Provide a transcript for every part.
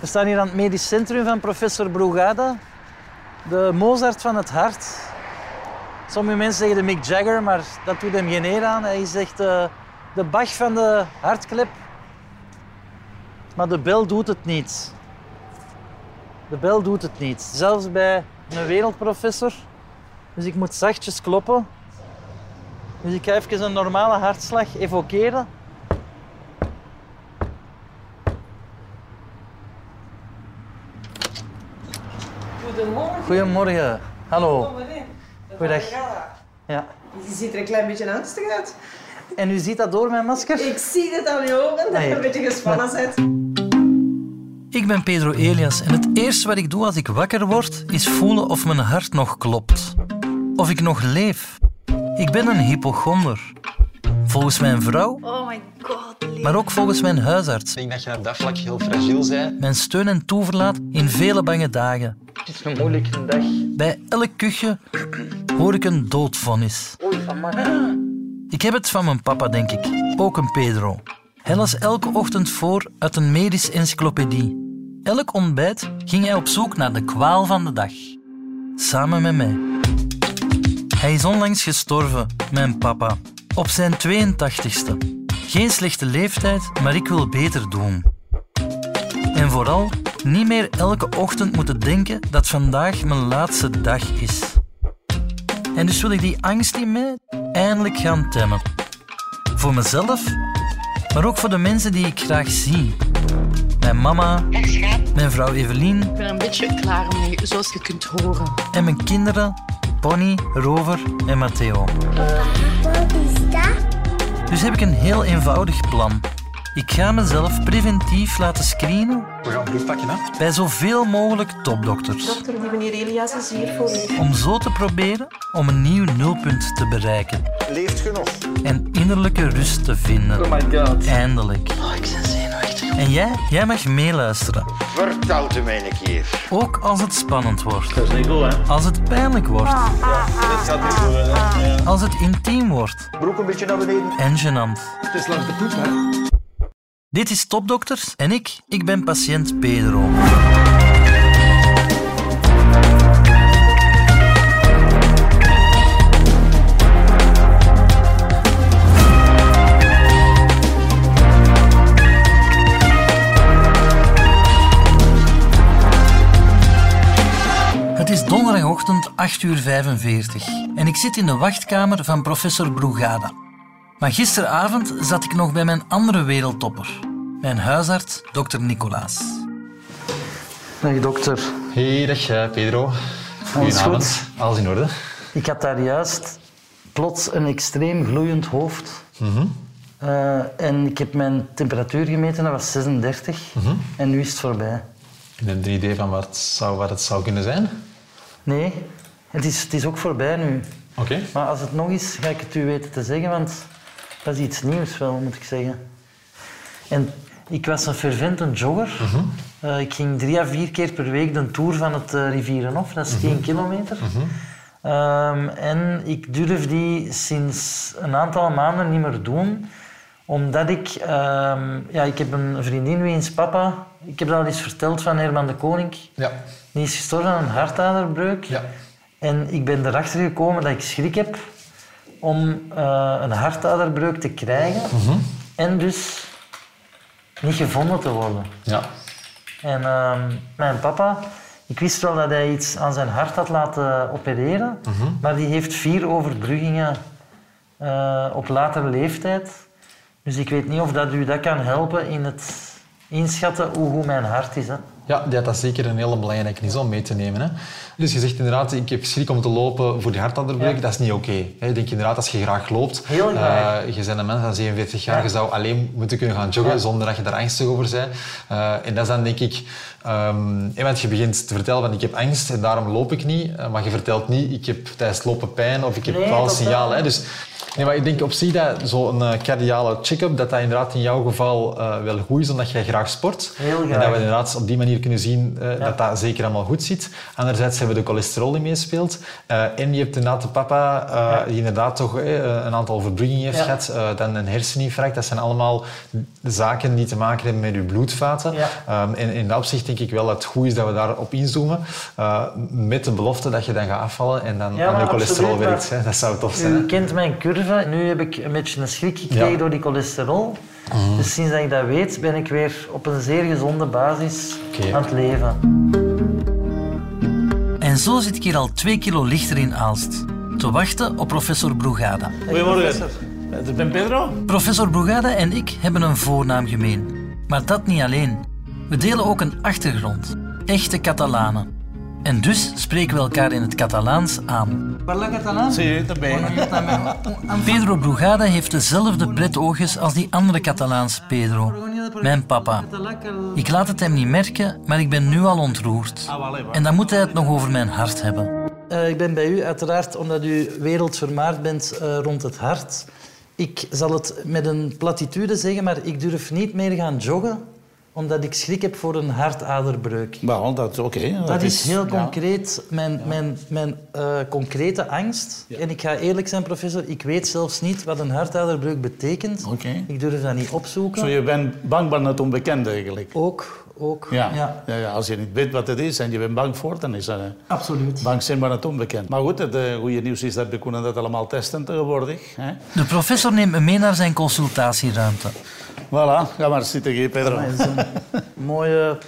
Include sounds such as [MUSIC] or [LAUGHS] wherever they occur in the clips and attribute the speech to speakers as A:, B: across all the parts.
A: We staan hier aan het medisch centrum van professor Brugada. De Mozart van het hart. Sommige mensen zeggen de Mick Jagger, maar dat doet hem geen eer aan. Hij is echt eh, de Bach van de hartklep. Maar de bel doet het niet. De bel doet het niet. Zelfs bij een wereldprofessor. Dus ik moet zachtjes kloppen. Dus ik ga even een normale hartslag evokeren.
B: Goedemorgen.
A: Hallo. Goeiedag. Ja.
B: Je ziet er een klein beetje angstig uit.
A: En u ziet dat door mijn masker?
B: Ik zie het aan je ogen, dat
A: Nee.
B: je een beetje gespannen bent.
A: Ik ben Pedro Elias en het eerste wat ik doe als ik wakker word, is voelen of mijn hart nog klopt. Of ik nog leef. Ik ben een hypochonder. Volgens mijn vrouw,
C: Oh my god.
A: maar ook volgens mijn huisarts.
D: Ik denk dat je op dat vlak heel fragiel bent.
A: Mijn steun en toeverlaat in vele bange dagen.
D: Het is een moeilijke dag.
A: Bij elk kuchje hoor ik een doodvonnis. Ik heb het van mijn papa, denk ik. Ook een Pedro. Hij las elke ochtend voor uit een medische encyclopedie. Elk ontbijt ging hij op zoek naar de kwaal van de dag. Samen met mij. Hij is onlangs gestorven, mijn papa. Op zijn 82ste. Geen slechte leeftijd, maar ik wil beter doen. En vooral niet meer elke ochtend moeten denken dat vandaag mijn laatste dag is. En dus wil ik die angst in mij eindelijk gaan temmen. Voor mezelf, maar ook voor de mensen die ik graag zie. Mijn mama, mijn vrouw Evelien
C: Ik ben er een beetje klaar mee, zoals je kunt horen.
A: en mijn kinderen Bonnie, Rover en Matteo.
E: Wat is dat?
A: Dus heb ik een heel eenvoudig plan. Ik ga mezelf preventief laten screenen
D: We gaan bloed pakken, hè?
A: bij zoveel mogelijk topdokters.
B: Dokter, die meneer Elias is hier voor u.
A: Om zo te proberen om een nieuw nulpunt te bereiken.
F: Leeft genoeg.
A: En innerlijke rust te vinden.
D: Oh my god.
A: Eindelijk.
D: Oh, ik ben zenuwachtig.
A: En jij, jij mag meeluisteren.
F: Vertel het mij een keer.
A: Ook als het spannend wordt.
G: Dat is niet goed, hè?
A: Als het pijnlijk wordt.
G: Dit gaat niet goed, hè?
A: Als het intiem wordt.
F: Broek een beetje naar beneden.
A: En gênant.
D: Het is langs de poep, hè?
A: Dit is Topdokters en ik, ik ben patiënt Pedro. Het is donderdagochtend 8 uur 45 en ik zit in de wachtkamer van professor Brugada. Maar gisteravond zat ik nog bij mijn andere wereldtopper, mijn huisarts, dokter Nicolaas. Dag dokter.
D: Hey, dag eh, Pedro. Goedenavond. Alles in orde?
A: Ik had daar juist plots een extreem gloeiend hoofd. Eh, en ik heb mijn temperatuur gemeten, dat was 36. En nu is het voorbij.
D: Je hebt een idee van wat, het zou, wat het zou kunnen zijn?
A: Nee, het is, het is ook voorbij nu.
D: Oké.
A: Maar als het nog is, ga ik het u weten te zeggen, want dat is iets nieuws wel, moet ik zeggen. En ik was een fervente jogger. Eh, ik ging drie à vier keer per week de tour van het uh, Rivierenhof, dat is 10 kilometer. Ehm, en ik durf die sinds een aantal maanden niet meer doen, omdat ik... ehm, ja, ik heb een vriendin, wiens papa... Ik heb dat al eens verteld van Herman de Koning.
D: Ja.
A: Die is gestorven aan een hartaderbreuk.
D: Ja.
A: En ik ben erachter gekomen dat ik schrik heb om eh, een hartaderbreuk te krijgen en dus niet gevonden te worden.
D: Ja.
A: En ehm, mijn papa, ik wist wel dat hij iets aan zijn hart had laten opereren, maar die heeft vier overbruggingen eh, op latere leeftijd. Dus ik weet niet of dat u dat kan helpen in het inschatten hoe goed mijn hart is. Hè.
D: Ja, dat zeker een hele belangrijke is om mee te nemen. Hè. Dus je zegt inderdaad, ik heb schrik om te lopen voor die hartaderbreuk.
A: Ja.
D: Dat is niet oké. hè. Ik denk inderdaad, als je graag loopt...
A: Heel graag.
D: eh, je bent een mens van 47 jaar,
A: Ja.
D: je zou alleen moeten kunnen gaan joggen
A: Ja.
D: zonder dat je daar angstig over bent. Eh, en dat is dan denk ik... ehm, hè, want je begint te vertellen van ik heb angst en daarom loop ik niet. Eh, maar je vertelt niet, ik heb tijdens het lopen pijn of ik heb
A: Nee,
D: signalen. Hè. Dus, nee, maar ik denk op zich dat zo'n eh, cardiale check-up, dat dat inderdaad in jouw geval eh, wel goed is, omdat jij graag sport.
A: Heel
D: En dat we inderdaad op die manier kunnen zien dat dat zeker allemaal goed zit. Anderzijds hebben we de cholesterol die meespeelt. En je hebt inderdaad de papa die inderdaad toch een aantal verbruggingen heeft
A: Ja.
D: gehad. eh, dan een herseninfarct. Dat zijn allemaal zaken die te maken hebben met je bloedvaten. Ehm, en in dat opzicht denk ik wel dat het goed is dat we daarop inzoomen. eh, met de belofte dat je dan gaat afvallen en dan
A: Ja,
D: aan je cholesterol werkt. Hè. Dat zou tof zijn.
A: U
D: hè.
A: kent mijn curve. Nu heb ik een beetje een schrik gekregen
D: Ja. Mhm.
A: door die cholesterol. Dus sinds dat ik dat weet, ben ik weer op een zeer gezonde basis aan het leven. En zo zit ik hier al twee kilo lichter in Aalst. Te wachten op professor Brugada.
G: Goedemorgen. Ik ben Pedro.
A: Professor Brugada en ik hebben een voornaam gemeen. Maar dat niet alleen. We delen ook een achtergrond. Echte Catalanen. En dus spreken we elkaar in het Catalaans aan. Parla Catalaan?
G: Sí, también.
A: Pedro Brugada heeft dezelfde bretoogjes als die andere Catalaanse Pedro, mijn papa. Ik laat het hem niet merken, maar ik ben nu al ontroerd. En dan moet hij het nog over mijn hart hebben. Eh, ik ben bij u uiteraard omdat u wereldvermaard bent eh, rond het hart. Ik zal het met een platitude zeggen, maar ik durf niet meer gaan joggen omdat ik schrik heb voor een hartaderbreuk.
G: Wel, dat oké.
A: Dat is heel
G: ja.
A: concreet, mijn, mijn, mijn eh, concrete angst. En ik ga eerlijk zijn, professor, ik weet zelfs niet wat een hartaderbreuk betekent.
G: Oké.
A: Ik durf dat niet opzoeken.
G: Zo, je bent bang van het onbekende eigenlijk.
A: Ook, ook.
G: Ja.
A: ja.
G: Ja. Ja, als je niet weet wat het is en je bent bang voor, dan is dat eh,
A: Absoluut.
G: bang zijn van het onbekend. Maar goed, het eh, goede nieuws is dat we kunnen dat allemaal testen tegenwoordig. Hè?
A: De professor neemt me mee naar zijn consultatieruimte.
G: Voilà, ga maar zitten, hier, Pedro.
A: Dat is een mooie,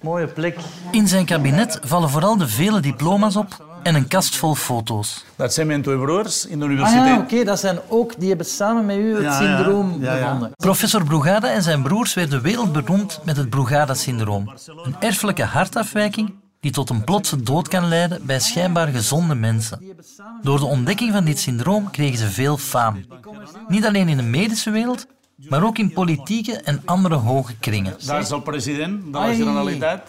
A: mooie plek. In zijn kabinet vallen vooral de vele diploma's op en een kast vol foto's.
G: Dat zijn mijn twee broers in de
A: Ah
G: universiteit.
A: ja, oké, dat zijn ook, die hebben samen met u het
G: Ja,
A: syndroom
G: Ja, ja.
A: bevonden. Professor Brugada en zijn broers werden wereldberoemd met het Brugada-syndroom. Een erfelijke hartafwijking die tot een plotse dood kan leiden bij schijnbaar gezonde mensen. Door de ontdekking van dit syndroom kregen ze veel faam. Niet alleen in de medische wereld, maar ook in politieke en andere hoge kringen.
G: Daar is al president de la
A: Ai.
G: Generalitat.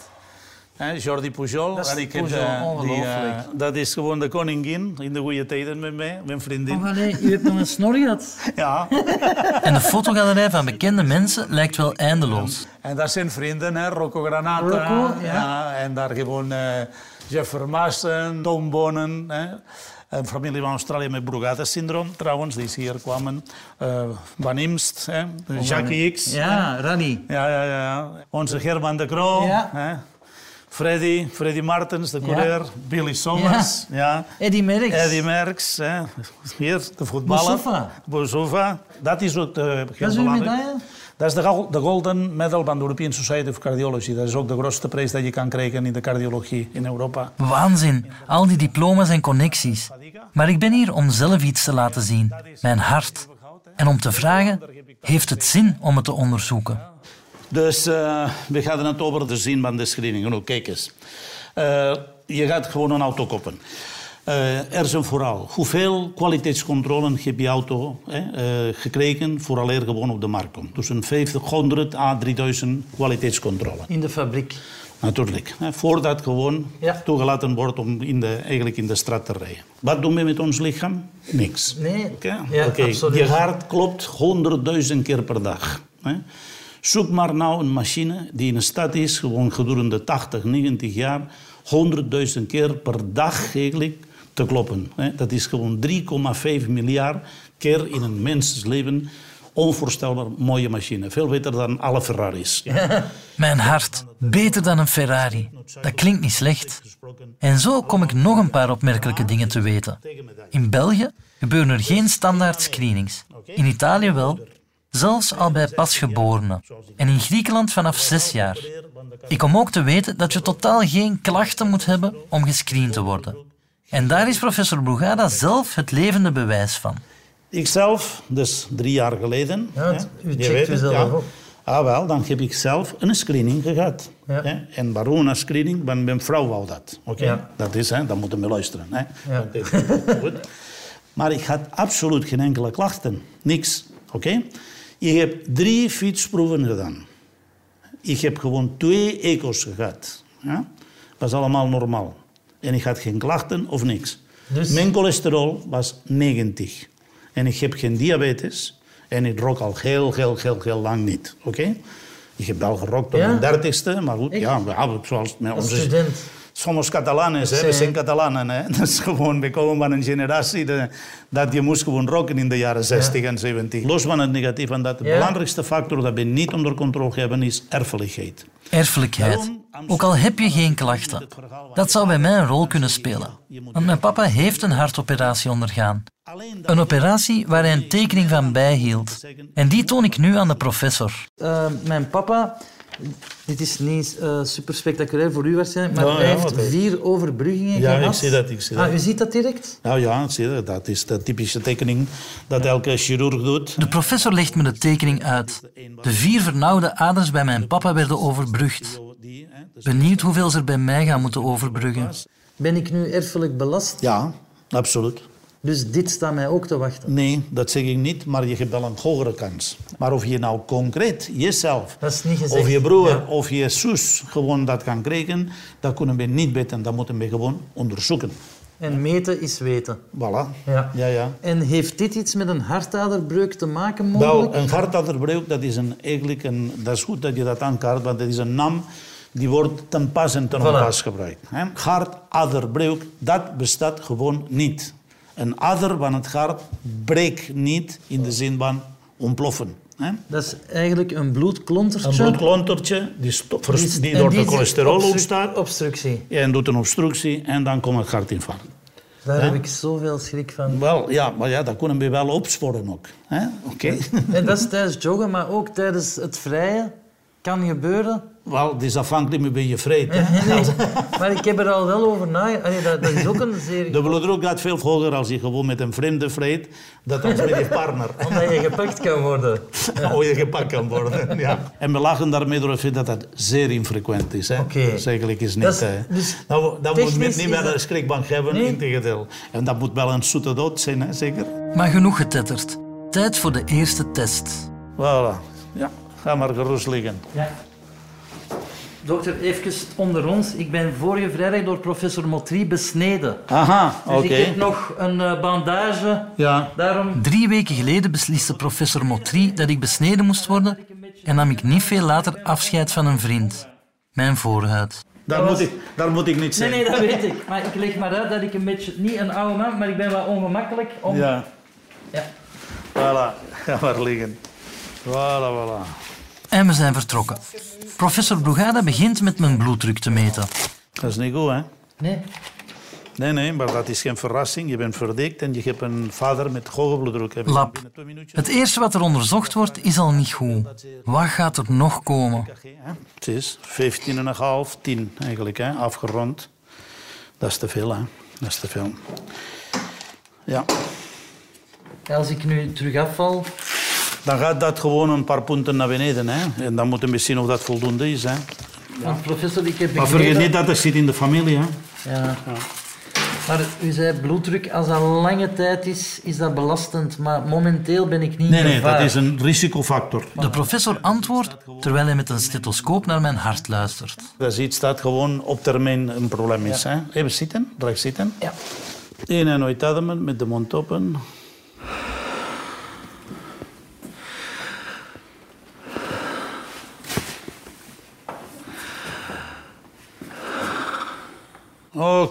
G: Hè, Jordi Pujol.
A: Dat is
G: En
A: Pujol,
G: eh, die, eh, dat is gewoon de koningin in de goede tijden met mij, mijn vriendin.
A: Oh, allee, u hebt nog een snor gehad. [LAUGHS]
G: Ja. [LAUGHS]
A: En de fotogalerij van bekende mensen lijkt wel eindeloos.
G: En dat zijn vrienden, hè? Rocco Granata.
A: Rocco, ja.
G: En daar gewoon eh Jeff Vermaassen, Tom Bonen. Hè? Een familie van Australië met Brugada-syndroom, trouwens, die hier kwamen. Eh, Van Imst, hè? Jackie X.
A: Ja, Rani.
G: Ja, ja, ja. Onze German de Croo.
A: Ja.
G: Hè? Freddy, Freddy Martens, de coureur. Billy Sommers. Ja.
A: Eddie Merckx.
G: Eddie Merckx. Hè? Hier, de voetballer.
A: Boussoufa.
G: Boussoufa. Dat is ook heel
A: Dat is uw medaille?
G: Dat is de, de Golden Medal van de European Society of Cardiology. Dat is ook de grootste prijs dat je kan krijgen in de cardiologie in Europa.
A: Waanzin, al die diploma's en connecties. Maar ik ben hier om zelf iets te laten zien, mijn hart. En om te vragen, heeft het zin om het te onderzoeken?
G: Dus eh, we gaan het over de zin van de screening. Nou, kijk eens. Eh, je gaat gewoon een auto kopen. Eh, er zijn vooral hoeveel kwaliteitscontrole heb je auto hè, eh, gekregen vooraleer gewoon op de markt komt. Dus een 500 à 3000 kwaliteitscontrole.
A: In de fabriek.
G: Natuurlijk. Hè, voordat gewoon
A: Ja.
G: toegelaten wordt om in de, eigenlijk in de straat te rijden. Wat doen we met ons lichaam? Niks.
A: Nee. Ja, absoluut.
G: Je hart klopt 100.000 keer per dag. Hè? Zoek maar nou een machine die in stad is, gewoon gedurende 80, 90 jaar, 100.000 keer per dag eigenlijk te kloppen. Dat is gewoon 3,5 miljard keer in een mensensleven. Onvoorstelbaar mooie machine. Veel beter dan alle Ferraris. [LAUGHS]
A: Mijn hart, beter dan een Ferrari. Dat klinkt niet slecht. En zo kom ik nog een paar opmerkelijke dingen te weten. In België gebeuren er geen standaard screenings. In Italië wel, zelfs al bij pasgeborenen. En in Griekenland vanaf zes jaar. Ik kom ook te weten dat je totaal geen klachten moet hebben om gescreend te worden. En daar is professor Brugada zelf het levende bewijs van.
G: Ikzelf, dus drie jaar geleden.
A: Ja, het- u
G: je
A: checkt
G: weet het, ja.
A: op.
G: Ah, wel, dan heb ik zelf een screening gehad.
A: Ja.
G: Hè. En waarom een screening? Want mijn vrouw wou dat. Oké?
A: Ja.
G: Dat is, hè, dan moeten we luisteren. Hè.
A: Ja.
G: Dat is goed. [LAUGHS] Maar ik had absoluut geen enkele klachten. Niks. Oké? Ik heb drie fietsproeven gedaan. Ik heb gewoon twee echo's gehad. Ja? was allemaal normaal. En ik had geen klachten of niks.
A: Dus-
G: Mijn cholesterol was 90. En ik heb geen diabetes. En ik rook al heel, heel, heel, heel lang niet. Oké? Ik heb wel gerokt tot
A: Ja?
G: mijn dertigste, maar goed,
A: Echt?
G: ja, we hebben zoals met
A: Als
G: onze...
A: student.
G: Somos catalanes, hè? we
A: zijn-
G: Catalanen. Hè? Dat is [LAUGHS] gewoon, we komen van een generatie de- dat je moest gewoon roken in de jaren 60 en 70. Los van het negatief, en dat de
A: Ja.
G: belangrijkste factor dat we niet onder controle hebben is erfelijkheid.
A: Erfelijkheid. Ook al heb je geen klachten. Dat zou bij mij een rol kunnen spelen. Want mijn papa heeft een hartoperatie ondergaan. Een operatie waar hij een tekening van bijhield. En die toon ik nu aan de professor. Eh, mijn papa, dit is niet eh, super spectaculair voor u waarschijnlijk, maar
G: Ja,
A: hij
G: ja,
A: heeft vier overbruggingen
G: Ja,
A: gehad.
G: ik zie dat, ik zie
A: Ah,
G: dat.
A: u ziet dat direct?
G: Nou ja, zie je, dat is de typische tekening dat elke chirurg doet.
A: De professor legt me de tekening uit. De vier vernauwde aders bij mijn papa werden overbrugd. Benieuwd hoeveel ze er bij mij gaan moeten overbruggen. Ben ik nu erfelijk belast?
G: Ja, absoluut.
A: Dus dit staat mij ook te wachten.
G: Nee, dat zeg ik niet, maar je hebt wel een hogere kans. Maar of je nou concreet jezelf,
A: Dat is niet gezegd.
G: of je broer,
A: Ja.
G: of je zus gewoon dat kan krijgen, dat kunnen we niet weten. Dat moeten we gewoon onderzoeken.
A: En meten is weten.
G: Voilà.
A: Ja.
G: Ja, ja.
A: En heeft dit iets met een hartaderbreuk te maken mogelijk?
G: Wel, een hartaderbreuk, dat is een, eigenlijk een... Dat is goed dat je dat aankaart, want dat is een naam die wordt ten pas en ten
A: Voilà.
G: onpas gebruikt. Hartaderbreuk, dat bestaat gewoon niet. Een ader van het hart breekt niet in de zin van ontploffen. hè.
A: Dat is eigenlijk een bloedklontertje.
G: Een bloedklontertje die, door de cholesterol
A: obstru-
G: ontstaat.
A: Obstructie.
G: En doet een obstructie en dan komt het hartinfarct.
A: Daar heb ik zoveel schrik van.
G: Wel, ja, maar ja, dat kunnen we wel opsporen ook. hè. Oké. [LAUGHS]
A: En dat is tijdens joggen, maar ook tijdens het vrije. Kan gebeuren.
G: Wel, het is afhankelijk met wie je vreet. [LAUGHS]
A: Nee, maar ik heb er al wel over nagedacht. Dat, dat is ook een zeer...
G: De bloeddruk gaat veel hoger als je gewoon met een vreemde vreet, dat dan met je partner. [LAUGHS]
A: Omdat je gepakt kan worden.
G: Hoe [LAUGHS] je gepakt kan worden. Ja. En we lachen daarmee door het feit dat dat zeer infrequent is. Hè.
A: Oké.
G: Dat is eigenlijk is niet...
A: Dat is-
G: eh,
A: dus
G: nou, dat moet
A: technisch
G: niet meer
A: dat-
G: een schrikbank hebben,
A: Nee.
G: integendeel. En dat moet wel een zoete dood zijn, hè, zeker?
A: Maar genoeg getetterd. Tijd voor de eerste test.
G: Voilà. Ja, ga maar gerust liggen.
A: Ja. Dokter, even onder ons. Ik ben vorige vrijdag door professor Motry besneden.
G: Aha,
A: Dus
G: oké.
A: ik heb nog een eh, bandage.
G: Ja.
A: Daarom... Drie weken geleden besliste professor Motry dat ik besneden moest worden en nam ik niet veel later afscheid van een vriend. Mijn voorhuid.
G: Daar, moet ik, daar moet ik niet
A: Nee,
G: zijn.
A: nee, dat weet ik. Maar ik leg maar uit dat ik een beetje... Niet een oude man, maar ik ben wel ongemakkelijk om...
G: Ja,
A: Ja.
G: voilà. [LAUGHS] Ga maar liggen. Voilà, voilà.
A: En we zijn vertrokken. Professor Brugada begint met mijn bloeddruk te meten.
G: Dat is niet goed, hè?
A: Nee.
G: Nee, nee, maar dat is geen verrassing. Je bent verdikt en je hebt een vader met hoge bloeddruk.
A: Lab. Het eerste wat er onderzocht wordt, is al niet goed. Wat gaat er nog komen?
G: Het is 15,5, 10 eigenlijk, hè? afgerond. Dat is te veel, hè? Dat is te veel. Ja.
A: Als ik nu terug afval...
G: Dan gaat dat gewoon een paar punten naar beneden. Hè? En dan moeten we zien of dat voldoende is. Hè?
A: Want professor, ik heb
G: Maar vergeet niet dat het zit in de familie. Hè?
A: Ja. Maar u zei bloeddruk, als dat lange tijd is, is dat belastend. Maar momenteel ben ik niet
G: Nee, nee,
A: gevaar.
G: dat is een risicofactor.
A: De professor antwoordt terwijl hij met een stethoscoop naar mijn hart luistert.
G: Dat is iets dat gewoon op termijn een probleem is. Hè? Even zitten, recht zitten.
A: Ja.
G: In en uit ademen met de mond open.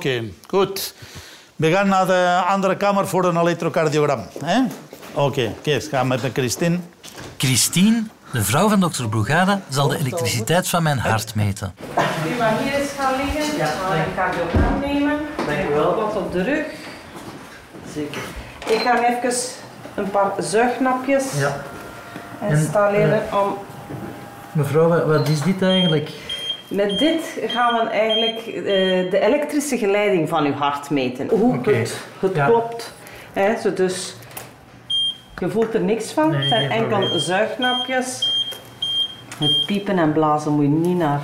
G: Oké, goed. We gaan naar de andere kamer voor een elektrocardiogram. hè? Oké, okay, ga met de Christine.
A: Christine, de vrouw van dokter Brugada, zal de elektriciteit van mijn hart meten.
B: U mag hier eens gaan liggen. Ja, ga een cardiogram nemen.
A: Dank u wel.
B: Wat op de rug.
A: Zeker.
B: Ik ga even een paar zuignapjes
A: Ja. En,
B: installeren om...
A: Mevrouw, wat- wat is dit eigenlijk?
B: Met dit gaan we eigenlijk eh, de elektrische geleiding van uw hart meten. Hoe het, het
A: Ja.
B: klopt. Hè, zo dus, je voelt er niks van.
A: Nee,
B: het zijn enkel
A: probleem.
B: zuignapjes. Het piepen en blazen moet je niet naar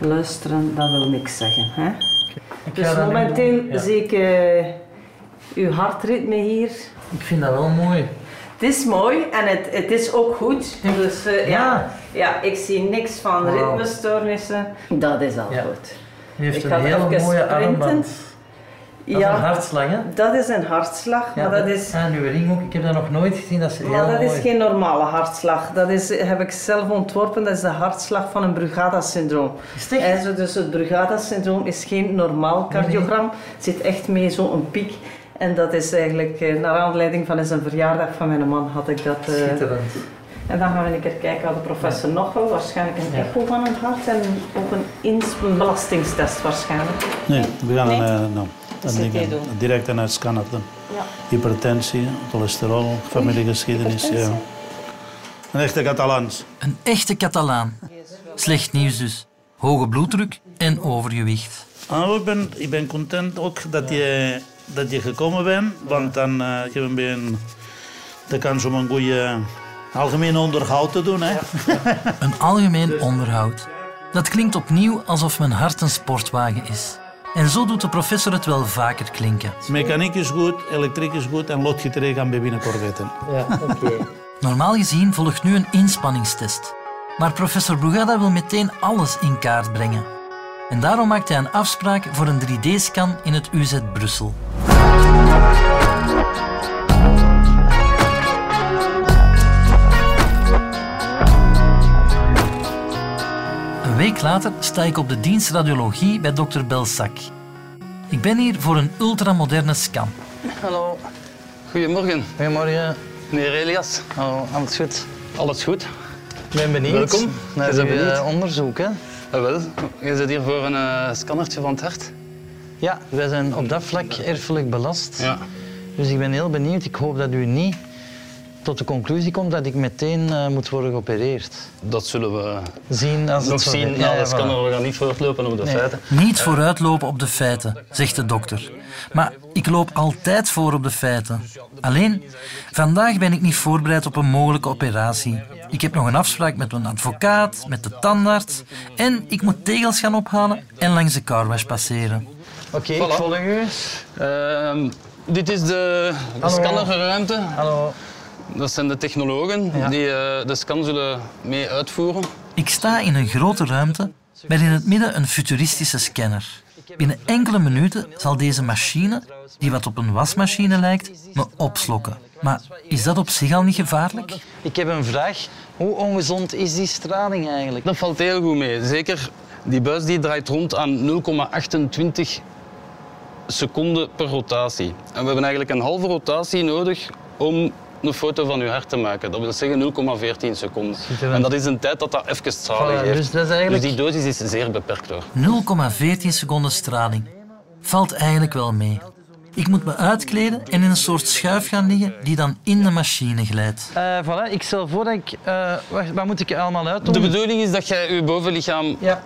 B: luisteren. Dat wil niks zeggen. Hè? Dus momenteel.
A: Ja.
B: zie ik eh, uw hartritme hier.
A: Ik vind dat wel mooi.
B: Het is mooi en het, het is ook goed. Dus eh, ja. Ja. ik zie niks van ritmestoornissen. Dat is al
A: Ja.
B: goed.
A: U heeft
B: Ik
A: een hele mooie armband. Dat is een hartslag, hè?
B: Dat is een hartslag, maar dat is...
A: En uw ring ook, ik heb dat nog nooit gezien. Dat is heel
B: Maar dat is geen normale hartslag. Dat is, heb ik zelf ontworpen. Dat is de hartslag van een Brugada-syndroom.
A: Is het echt?
B: En zo, dus het Brugada-syndroom is geen normaal cardiogram. Het zit echt mee zo'n piek. En dat is eigenlijk, eh, naar aanleiding van zijn verjaardag van mijn man, had ik dat... eh,
A: Schitterend.
B: en dan gaan we een keer kijken wat de professor nog wil. Waarschijnlijk een echo van een hart en ook een, belastingstest waarschijnlijk.
G: Nee, we gaan
B: Nee?
G: een, eh, nou, een ding, direct een scanner doen.
B: Ja.
G: Hypertensie, cholesterol, familiegeschiedenis. Ja. Een echte Catalans.
A: Een echte Catalaan. Slecht nieuws dus. Hoge bloeddruk en overgewicht.
G: Ah, ik, ben, ik ben content ook dat je, dat je gekomen bent, want dan uh, heb je een beetje de kans om een goede algemeen onderhoud te doen. Hè? [LAUGHS]
A: Een algemeen onderhoud. Dat klinkt opnieuw alsof mijn hart een sportwagen is. En zo doet de professor het wel vaker klinken.
G: Mechaniek is goed, elektriek is goed en loodgieterij gaan bij binnenkort weten.
A: Ja, oké. [LAUGHS] Normaal gezien volgt nu een inspanningstest. Maar professor Brugada wil meteen alles in kaart brengen. En daarom maakt hij een afspraak voor een 3D-scan in het UZ Brussel. Een week later sta ik op de dienst radiologie bij dokter Belsac. Ik ben hier voor een ultramoderne scan.
H: Hallo. Goedemorgen.
A: Goedemorgen.
H: Meneer Elias. Hallo, alles goed? Alles goed.
A: Ik ben benieuwd.
H: Welkom naar
A: ben
H: uw
A: benieuwd.
H: eh, onderzoek. Hè? Ah, wel, je zit hier voor een eh, scannertje van het hart.
I: Ja, wij zijn op dat vlak erfelijk belast.
H: Ja.
I: Dus ik ben heel benieuwd. Ik hoop dat u niet tot de conclusie komt dat ik meteen eh, moet worden geopereerd.
H: Dat zullen we
I: Zien als
H: nog
I: het
H: zien
I: Ja,
H: scanner.
I: voilà.
H: We gaan niet voortlopen op de
I: Nee.
H: feiten.
A: Niet vooruitlopen op de feiten, zegt de dokter. Maar ik loop altijd voor op de feiten. Alleen, vandaag ben ik niet voorbereid op een mogelijke operatie. Ik heb nog een afspraak met mijn advocaat, met de tandarts en ik moet tegels gaan ophalen en langs de carwash passeren.
I: Oké,
H: Voilà.
I: volg u.
H: Ehm, dit is de, de scannerruimte.
I: Hallo.
H: Dat zijn de technologen
I: Ja.
H: die eh, de scan zullen mee uitvoeren.
A: Ik sta in een grote ruimte met in het midden een futuristische scanner. Binnen enkele minuten zal deze machine, die wat op een wasmachine lijkt, me opslokken. Maar is dat op zich al niet gevaarlijk?
I: Ik heb een vraag. Hoe ongezond is die straling eigenlijk?
H: Dat valt heel goed mee. Zeker die buis die draait rond aan 0,28 seconden per rotatie. En we hebben eigenlijk een halve rotatie nodig om een foto van uw hart te maken. Dat wil zeggen 0,14 seconden. En dat is een tijd dat dat even straling
I: Voilà,
H: heeft.
I: dus dat is eigenlijk-
H: Dus die dosis is zeer beperkt hoor.
A: 0,14 seconden straling. Valt eigenlijk wel mee. Ik moet me uitkleden en in een soort schuif gaan liggen die dan in de machine glijdt.
I: Eh, voilà, ik stel voor dat ik... eh, wacht, wat moet ik allemaal uitdoen?
H: De bedoeling is dat jij je bovenlichaam
I: Ja.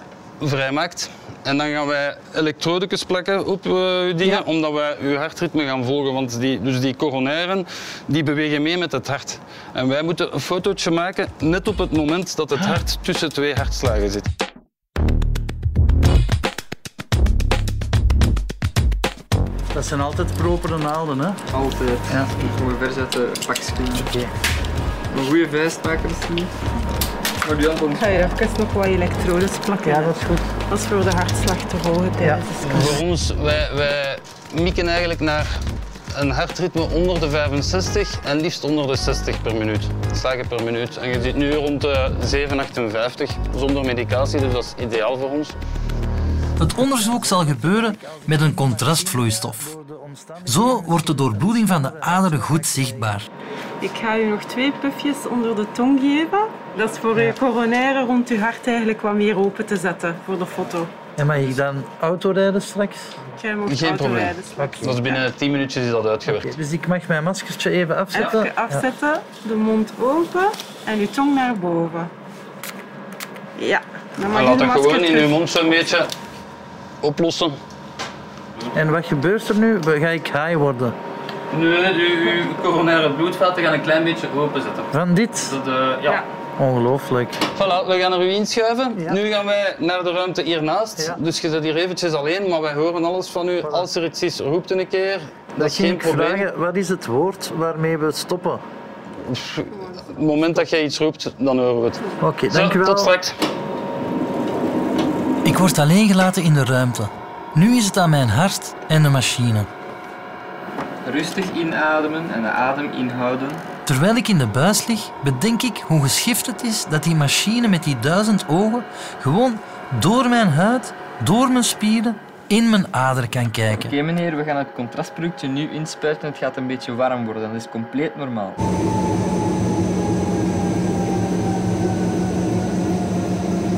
H: Vrijmaakt. En dan gaan wij elektrodekes plakken op eh, je dingen,
I: Ja.
H: omdat wij je hartritme gaan volgen. Want die, dus die coronairen die bewegen mee met het hart. En wij moeten een fotootje maken net op het moment dat het hart tussen twee hartslagen zit.
A: Dat zijn altijd propere naalden, hè?
J: Altijd.
A: Ja.
J: Gewoon verzetten, pakspringen. Een goede vijfstaker misschien. Maar die andere
K: ga je even nog wat elektrodes plakken.
A: Ja, dat is goed.
K: Dat is voor de hartslag te volgen tijdens de scan.
H: Voor ons, wij, wij mikken eigenlijk naar een hartritme onder de 65 en liefst onder de 60 per minuut. Slagen per minuut. En je zit nu rond de 758 zonder medicatie, dus dat is ideaal voor ons.
A: Het onderzoek zal gebeuren met een contrastvloeistof. Zo wordt de doorbloeding van de aderen goed zichtbaar.
K: Ik ga u nog twee pufjes onder de tong geven. Dat is voor uw coronaire rond uw hart eigenlijk wat meer open te zetten voor de foto.
A: En mag ik dan autorijden straks?
K: Jij mag
H: Geen probleem.
K: autorijden straks.
H: Dat is binnen 10 minuutjes is dat uitgewerkt.
A: Dus ik mag mijn maskertje even afzetten.
K: Even afzetten, de mond open en uw tong naar boven. Ja, dan mag je
H: laat dat
K: masker
H: gewoon in uw mond zo'n beetje oplossen.
A: En wat gebeurt er nu? Ga ik high worden?
H: Nu, uw coronaire bloedvaten gaan een klein beetje openzetten.
A: Van dit?
H: Dat, eh, ja.
A: Ongelooflijk.
H: Voilà, we gaan er u inschuiven. Nu gaan wij naar de ruimte hiernaast.
A: Ja.
H: Dus je zit hier eventjes alleen, maar wij horen alles van u. Als er iets is, roept een keer. Dat is
A: ging
H: geen
A: ik
H: probleem.
A: vragen, wat is het woord waarmee we stoppen?
H: Het moment dat jij iets roept, dan horen we het.
A: Oké, dankjewel.
H: Tot straks.
A: Ik word alleen gelaten in de ruimte. Nu is het aan mijn hart en de machine.
J: Rustig inademen en de adem inhouden.
A: Terwijl ik in de buis lig, bedenk ik hoe geschift het is dat die machine met die duizend ogen gewoon door mijn huid, door mijn spieren, in mijn ader kan kijken.
J: Oké meneer, we gaan het contrastproductje nu inspuiten. Het gaat een beetje warm worden. Dat is compleet normaal.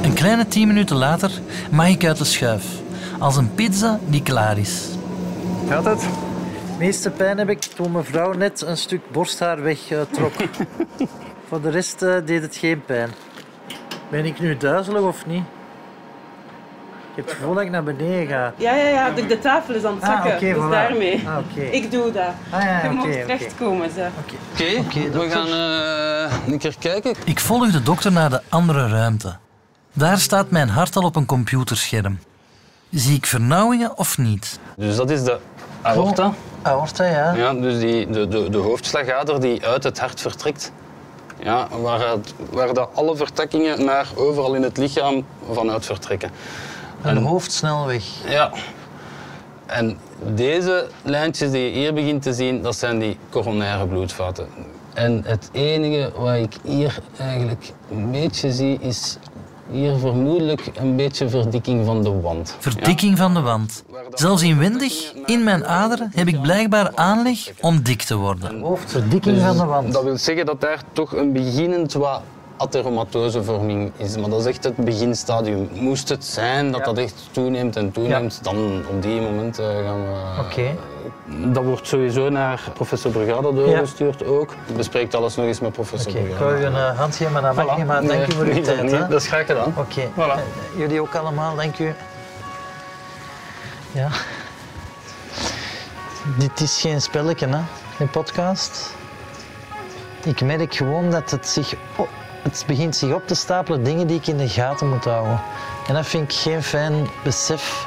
A: Een kleine tien minuten later mag ik uit de schuif. Als een pizza die klaar is. Gaat het? Meeste pijn heb ik toen mevrouw net een stuk borsthaar wegtrok. [LAUGHS] Voor de rest eh, deed het geen pijn. Ben ik nu duizelig of niet? Ik heb het gevoel dat ik naar beneden ga.
K: Ja, ja, ja, de, de tafel is aan het
A: Ah,
K: zakken.
A: oké,
K: dus
A: voilà.
K: daarmee.
A: Ah, oké.
K: Ik doe dat.
A: Ah, ja,
K: Je
A: oké,
K: mag
A: oké.
K: terechtkomen, ze.
H: Oké, we gaan eh, een keer kijken.
A: Ik volg de dokter naar de andere ruimte. Daar staat mijn hart al op een computerscherm. Zie ik vernauwingen of niet?
H: Dus dat is de aorta.
A: Aorta, ja.
H: Ja, dus die, de, de, de hoofdslagader die uit het hart vertrekt. Ja, waar, het, waar alle vertakkingen naar overal in het lichaam vanuit vertrekken.
A: Een hoofdsnelweg.
H: Ja. En deze lijntjes die je hier begint te zien, dat zijn die coronaire bloedvaten. En het enige wat ik hier eigenlijk een beetje zie, is hier vermoedelijk een beetje verdikking van de wand.
A: Verdikking van de wand. Zelfs inwendig, in mijn aderen, heb ik blijkbaar aanleg om dik te worden. Hoofdverdikking van de wand.
H: Dat wil zeggen dat daar toch een beginnend wat atheromateusevorming is. Maar dat is echt het beginstadium. Moest het zijn dat dat echt toeneemt en toeneemt, dan op die moment eh, gaan we...
A: Oké.
H: Dat wordt sowieso naar professor Brugada doorgestuurd ook. Bespreekt alles nog eens met professor
A: Oké, ik wou u een eh, hand geven, maar dat mag
H: Voilà.
A: niet. Maar dank u voor uw tijd.
H: dat is graag gedaan.
A: Oké.
H: Voilà.
A: Eh, Jullie ook allemaal, dank u. Ja. Dit is geen spelletje, hè, een podcast. Ik merk gewoon dat het zich... het begint zich op te stapelen, dingen die ik in de gaten moet houden. En dat vind ik geen fijn besef.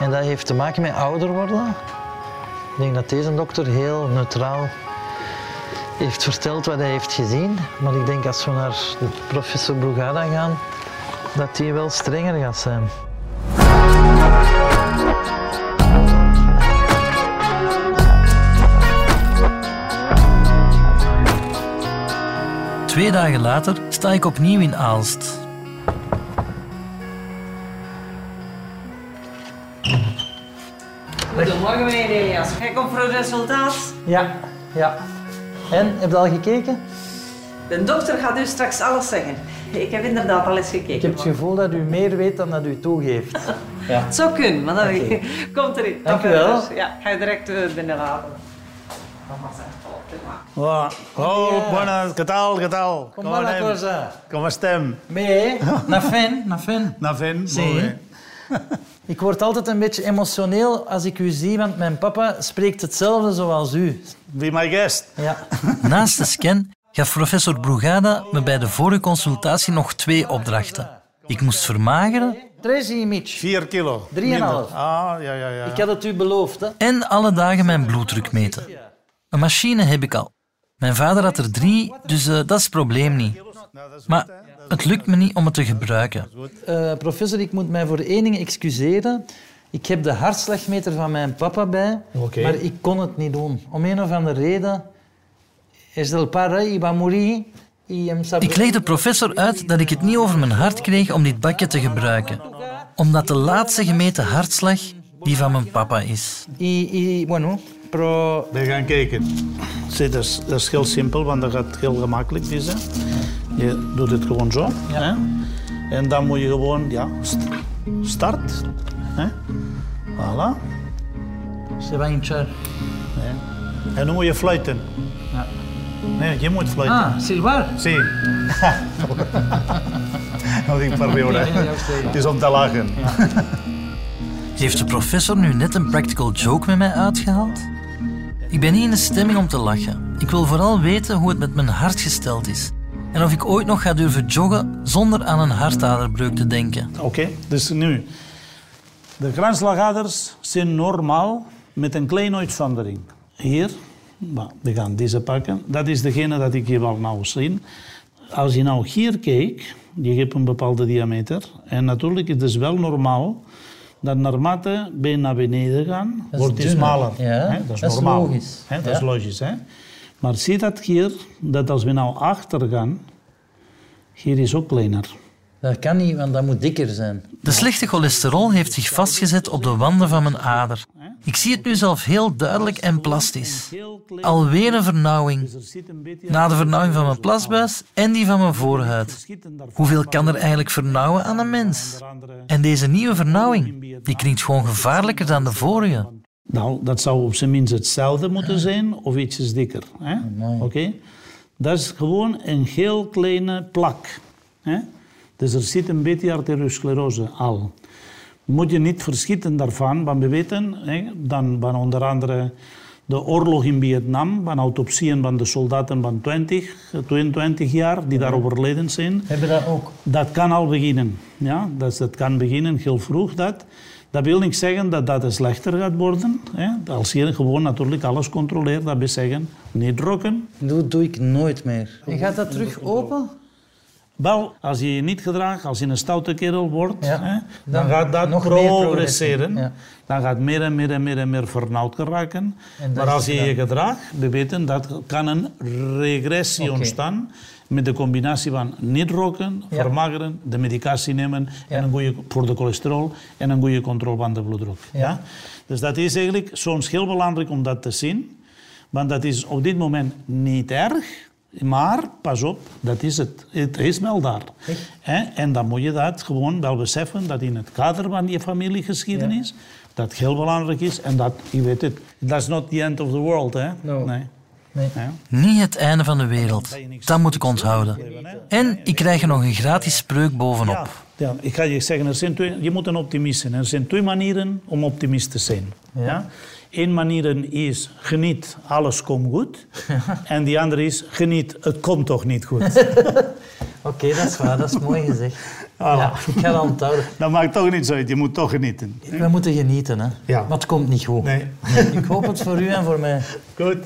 A: En dat heeft te maken met ouder worden. Ik denk dat deze dokter heel neutraal heeft verteld wat hij heeft gezien. Maar ik denk als we naar de professor Brugada gaan, dat die wel strenger gaat zijn. Twee dagen later sta ik opnieuw in Aalst.
B: Goedemorgen meneer Elias. Kijk op voor het resultaat.
A: Ja, ja. En, heb je al gekeken?
B: De dokter gaat u straks alles zeggen. Ik heb inderdaad al eens gekeken.
A: Ik heb het gevoel dat u meer weet dan dat u toegeeft. Ja. [LAUGHS]
B: Het zou kunnen, maar dat [LAUGHS] komt erin.
A: Dank u wel.
B: Ja, ga je direct eh, binnenlaten. Mama oh, prima.
G: Hola, oh, buenas, ¿qué tal, qué tal?
A: ¿Cómo va la
G: anem?
A: cosa? Sí.
G: Molt bé.
A: Ik word altijd een beetje emotioneel als ik u zie, want mijn papa spreekt hetzelfde zoals u.
G: Be my guest.
A: Ja. [LAUGHS] Naast de scan gaf professor Brugada me bij de vorige consultatie nog twee opdrachten. Ik moest vermageren. Tracy Mitch.
G: 4 kilo.
A: Drieënhalf.
G: Minder. Ah, ja, ja, ja.
A: Ik had het u beloofd. Hè? En alle dagen mijn bloeddruk meten. Een machine heb ik al. Mijn vader had er drie, dus eh, dat is het probleem niet. Maar het lukt me niet om het te gebruiken. Eh, professor, ik moet mij voor één ding excuseren. Ik heb de hartslagmeter van mijn papa bij, maar ik kon het niet doen. Om een of andere reden. Es del padre, iba a morir. y em sab- Ik leg de professor uit dat ik het niet over mijn hart kreeg om dit bakje te gebruiken. Omdat de laatste gemeten hartslag die van mijn papa is. Y, y bueno, pro...
G: We gaan kijken. Zie, dat, is, dat is heel simpel, want dat gaat heel gemakkelijk. Deze. Je doet het gewoon zo. Hè? En dan moet je gewoon, ja, st- start. Hè? Voilà.
A: Se va a hinchar.
G: Hè? En dan moet je fluiten.
A: Ja.
G: Nee, je moet fluiten.
A: Ah, silbar.
G: Sí. Dat ik.
A: Ja, ja, ja, oké.
G: Het is om te lachen. [LAUGHS]
A: Heeft de professor nu net een practical joke met mij uitgehaald? Ik ben niet in de stemming om te lachen. Ik wil vooral weten hoe het met mijn hart gesteld is. En of ik ooit nog ga durven joggen zonder aan een hartaderbreuk te denken.
G: Oké, dus nu. De kransslagaders zijn normaal met een kleine uitzondering. Hier, we gaan deze pakken. Dat is degene dat ik je wil nou zien. Als je nou hier kijkt, je hebt een bepaalde diameter. En natuurlijk, het wel normaal dat naarmate je naar beneden gaat,
I: is
G: wordt die smaller.
I: Ja?
G: Dat is
I: dat is
G: normaal.
I: logisch.
G: hè? Dat
I: Ja.
G: is logisch. Hè? Maar zie dat hier, dat als we nou achter gaan, hier is ook kleiner.
I: Dat kan niet, want dat moet dikker zijn.
A: De slechte cholesterol heeft zich vastgezet op de wanden van mijn ader. Ik zie het nu zelf heel duidelijk en plastisch. Alweer een vernauwing. Na de vernauwing van mijn plasbuis en die van mijn voorhuid. Hoeveel kan er eigenlijk vernauwen aan een mens? En deze nieuwe vernauwing, die klinkt gewoon gevaarlijker dan de vorige.
G: Nou, dat zou op zijn minst hetzelfde moeten zijn of ietsjes dikker. hè? Oké? Dat is gewoon een heel kleine plak. Hè? Dus er zit een beetje arteriosclerose al. Moet je niet verschieten daarvan, want we weten hè, dan van onder andere de oorlog in Vietnam, van autopsieën van de soldaten van 20, 22 jaar die daar overleden zijn.
I: Hebben dat ook?
G: Dat kan al beginnen. Ja? Dat, dat kan beginnen heel vroeg. Dat. dat wil niet zeggen dat dat slechter gaat worden. Hè? Als je gewoon natuurlijk alles controleert, dat wil zeggen niet roken.
I: Dat doe ik nooit meer. En gaat dat terug open?
G: Wel, als je je niet gedraagt, als je een stoute kerel wordt, hè, dan,
I: Dan
G: gaat dat
I: nog
G: progresseren.
I: Ja.
G: Dan gaat meer en meer en meer en meer vernauwd geraken. Maar als je je gedraagt, we weten dat kan een regressie ontstaan met de combinatie van niet roken,
I: Ja.
G: vermageren, de medicatie nemen en een goede, voor de cholesterol en een goede controle van de bloeddruk. Ja. Dus dat is eigenlijk soms heel belangrijk om dat te zien. Want dat is op dit moment niet erg. Maar pas op, dat is het. Het is wel daar. Hè? En dan moet je dat gewoon wel beseffen dat in het kader van je familiegeschiedenis dat heel belangrijk is. En dat, je weet het, that's not the end of the world. Hè? Nee. Ja.
A: Niet het einde van de wereld. Dat moet ik onthouden. En ik krijg er nog een gratis spreuk bovenop.
G: Ja, ja, ik ga je zeggen, er zijn twee, je moet een optimist zijn. Er zijn twee manieren om optimist te zijn. Ja. Eén manier is geniet, alles komt goed. [LAUGHS] En die andere is geniet, het komt toch niet goed. [LAUGHS]
I: Oké, dat is waar. Dat is mooi gezegd.
G: Voilà.
I: Ja, ik ga dat onthouden. [LAUGHS]
G: Dat maakt toch niet zo uit, je moet toch genieten.
I: We moeten genieten, hè.
G: Ja.
I: Maar het komt niet goed.
G: Nee.
I: Ik hoop het voor u en voor mij.
G: Goed.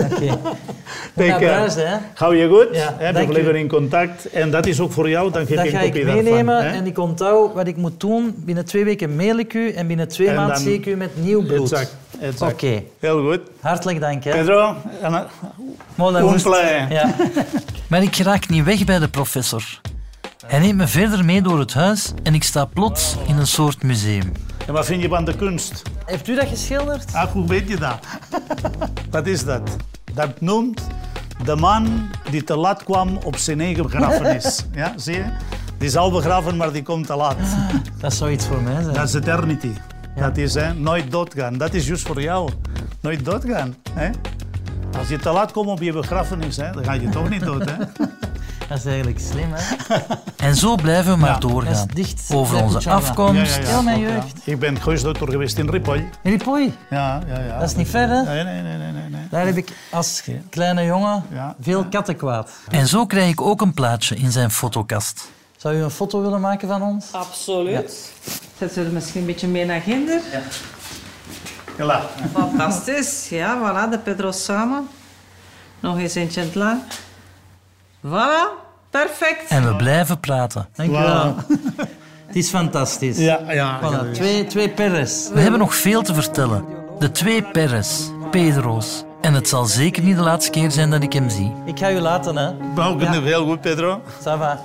I: Oké. Huis, hè.
G: Hou je goed,
I: Ja,
G: hè, we blijven in contact. En dat is ook voor jou, dan geef
I: Dat
G: je
I: ga
G: een
I: ik
G: kopie
I: meenemen
G: daarvan.
I: en ik onthoud wat ik moet doen. Binnen twee weken mail ik u en binnen twee
G: En
I: maanden zie ik u met nieuw bloed.
G: Exact, exact.
I: Oké.
G: Heel goed.
I: Hartelijk dank. Hè.
G: Pedro, en,
I: Mooi, dat
G: un play.
I: Ja. [LAUGHS]
A: Maar ik raak niet weg bij de professor. Hij neemt me verder mee door het huis en ik sta plots in een soort museum.
G: En wat vind je van de kunst?
I: Heeft u dat geschilderd?
G: Ah, hoe weet je dat? [LAUGHS] Wat is dat? Dat noemt de man die te laat kwam op zijn eigen begrafenis. [LAUGHS] Ja, zie je? Die is al begraven, maar die komt te laat.
I: Dat zou iets voor mij zijn.
G: Dat is eternity. Dat is hè, nooit doodgaan. Dat is juist voor jou. Nooit doodgaan. Hè? Als je te laat komt op je begrafenis, hè, dan ga je toch niet dood. Hè? [LAUGHS]
I: Dat is eigenlijk slim, hè? [LAUGHS]
A: En zo blijven we maar doorgaan.
I: dicht
A: Over onze afkomst.
I: Heel mijn
G: ja.
I: jeugd.
G: Ik ben huisdokter geweest in Ripoll.
I: In Ripoll?
G: Ja, ja, ja.
I: Dat is niet ver, hè?
G: Nee, nee, nee, nee. nee, nee.
I: Daar heb ik als kleine jongen
G: Ja.
I: veel katten kwaad.
A: En zo krijg ik ook een plaatje in zijn fotokast.
I: Zou u een foto willen maken van ons?
B: Absoluut. Zetten we er misschien een beetje mee naar ginder?
G: Hela.
B: Fantastisch. Ja, voilà, de Pedro samen. Nog eens eentje lang. Voilà, perfect.
A: En we blijven praten.
I: Dank u wel. [LAUGHS] Het is fantastisch.
G: Ja, ja.
I: Voilà, twee, twee perres.
A: We hebben nog veel te vertellen. De twee Perres, Pedro's. En het zal zeker niet de laatste keer zijn dat ik hem zie.
I: Ik ga u laten, hè.
G: Nou, ja. heel goed, Pedro.
I: Ça va.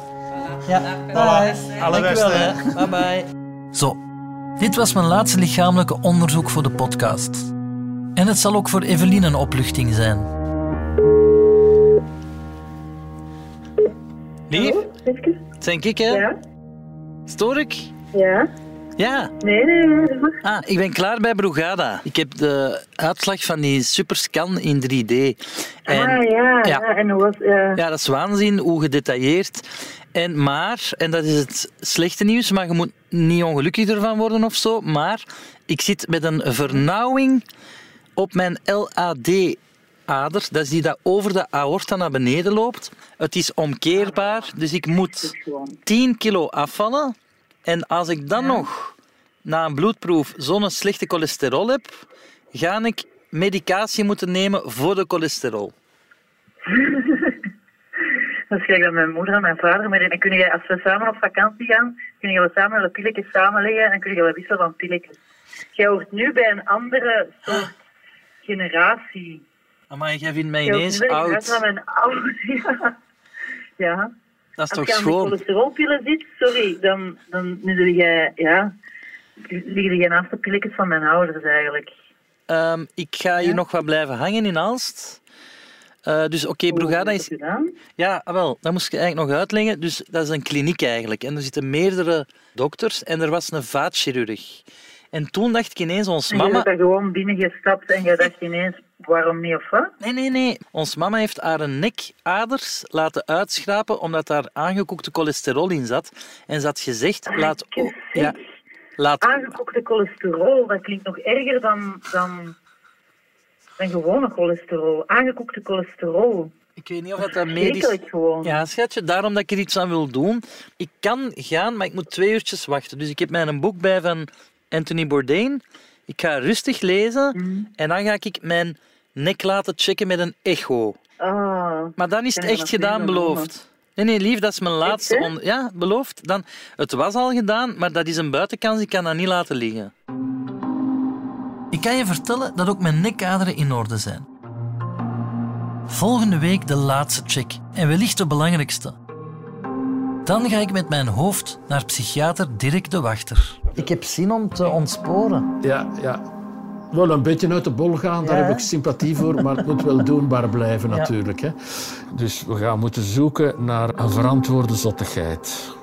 I: Ja, bye.
G: Alle
I: Dank u
G: beste,
I: wel,
G: hè.
I: hè. Bye bye.
A: Zo, dit was mijn laatste lichamelijke onderzoek voor de podcast. En het zal ook voor Evelien een opluchting zijn.
I: Lief? Het zijn ik, hè?
L: Ja.
I: Stoor ik?
L: Ja.
I: Ja.
L: Nee, nee, nee.
I: Ah, ik ben klaar bij Brugada. Ik heb de uitslag van die superscan in 3D. En,
L: ah, ja, ja. En hoe was...
I: Ja, dat is waanzin, hoe gedetailleerd. En maar, en dat is het slechte nieuws, maar je moet niet ongelukkig ervan worden of zo, maar ik zit met een vernauwing op mijn LAD-ader. Dat is die dat over de aorta naar beneden loopt. Het is omkeerbaar, dus ik moet 10 kilo afvallen. En als ik dan nog na een bloedproef zo'n slechte cholesterol heb, ga ik medicatie moeten nemen voor de cholesterol. [LAUGHS]
L: Dus kijk dat mijn moeder en mijn vader met en kun jij, als we samen op vakantie gaan, kun je wel samen de pilletjes samenleggen en kun je wel wisselen van pilletjes. Jij hoort nu bij een andere soort generatie.
A: Maar jij vindt mij ineens oud.
L: van mijn ouders. [LAUGHS] Ja. ja.
A: Dat is
L: Als
A: toch
L: je aan de
A: schoon?
L: cholesterolpillen zit, sorry, dan, dan nu jij, ja, liggen jij naast de pilletjes van mijn ouders eigenlijk.
A: Ehm, ik ga hier nog wat blijven hangen in Aalst. Eh, dus oké, Brugada is... Ja, ah, wel, dat moest ik eigenlijk nog uitleggen. Dus dat is een kliniek eigenlijk. En er zitten meerdere dokters en er was een vaatchirurg. En toen dacht ik ineens, ons
L: En je
A: mama...
L: bent er gewoon binnengestapt en je dacht ineens, waarom niet of wat?
A: Nee, nee, nee. Ons mama heeft haar nekaders laten uitschrapen omdat daar aangekoekte cholesterol in zat. En ze had gezegd, laat... o- Ja, laat...
L: Aangekookte cholesterol, dat klinkt nog erger dan, dan, dan gewone cholesterol. Aangekookte cholesterol.
A: Ik weet niet of dat, dat medisch...
L: Gewoon.
A: Ja, schatje, daarom dat ik er iets aan wil doen. Ik kan gaan, maar ik moet twee uurtjes wachten. Dus ik heb mij een boek bij van Anthony Bourdain. Ik ga rustig lezen
L: Mhm.
A: en dan ga ik mijn nek laten checken met een echo.
L: Ah,
A: Maar dan is het echt gedaan, beloofd. Nee, nee, lief, dat is mijn laatste... on- Ja, beloofd. Dan, het was al gedaan, maar dat is een buitenkans. Ik kan dat niet laten liggen. Ik kan je vertellen dat ook mijn nekaderen in orde zijn. Volgende week de laatste check en wellicht de belangrijkste. Dan ga ik met mijn hoofd naar psychiater Dirk de Wachter. Ik heb zin om te ontsporen.
M: Ja, ja. Wel een beetje uit de bol gaan, daar
A: Ja,
M: heb ik sympathie voor, maar het moet wel doenbaar blijven
A: Ja.
M: natuurlijk. Hè. Dus we gaan moeten zoeken naar een verantwoorde zottigheid.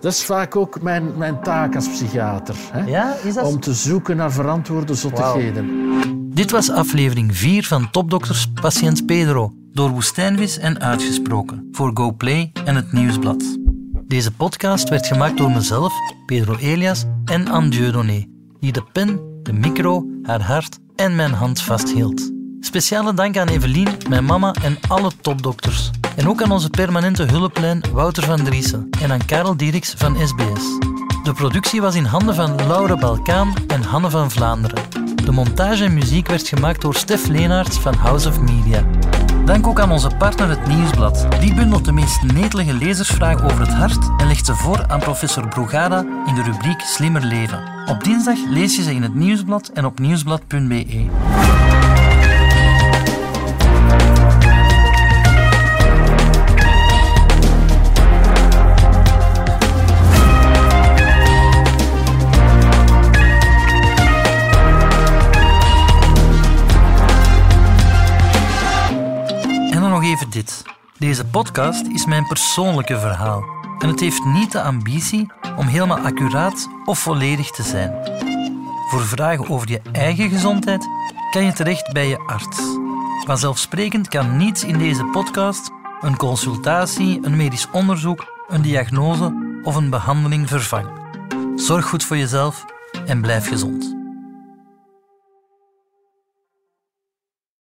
M: Dat is vaak ook mijn, mijn taak als psychiater. Hè?
A: Ja, is dat
M: Om te zoeken naar verantwoorde zottigheden.
A: Dit was aflevering 4 van Topdokters Patiënt Pedro, door Woestijnvis en uitgesproken, voor GoPlay en het Nieuwsblad. Deze podcast werd gemaakt door mezelf, Pedro Elias en Anne Dieudonné, die de pen, de micro, haar hart en mijn hand vasthield. Speciale dank aan Evelien, mijn mama en alle topdokters. En ook aan onze permanente hulplijn Wouter van Driessen en aan Karel Dieriks van SBS. De productie was in handen van Laura Balkaan en Hanne van Vlaanderen. De montage en muziek werd gemaakt door Stef Leenaerts van House of Media. Dank ook aan onze partner Het Nieuwsblad. Die bundelt de meest netelige lezersvragen over het hart en legt ze voor aan professor Brugada in de rubriek Slimmer Leven. Op dinsdag lees je ze in het Nieuwsblad en op nieuwsblad.be. dit. Deze podcast is mijn persoonlijke verhaal. En het heeft niet de ambitie om helemaal accuraat of volledig te zijn. Voor vragen over je eigen gezondheid kan je terecht bij je arts. Vanzelfsprekend kan niets in deze podcast een consultatie, een medisch onderzoek, een diagnose of een behandeling vervangen. Zorg goed voor jezelf en blijf gezond.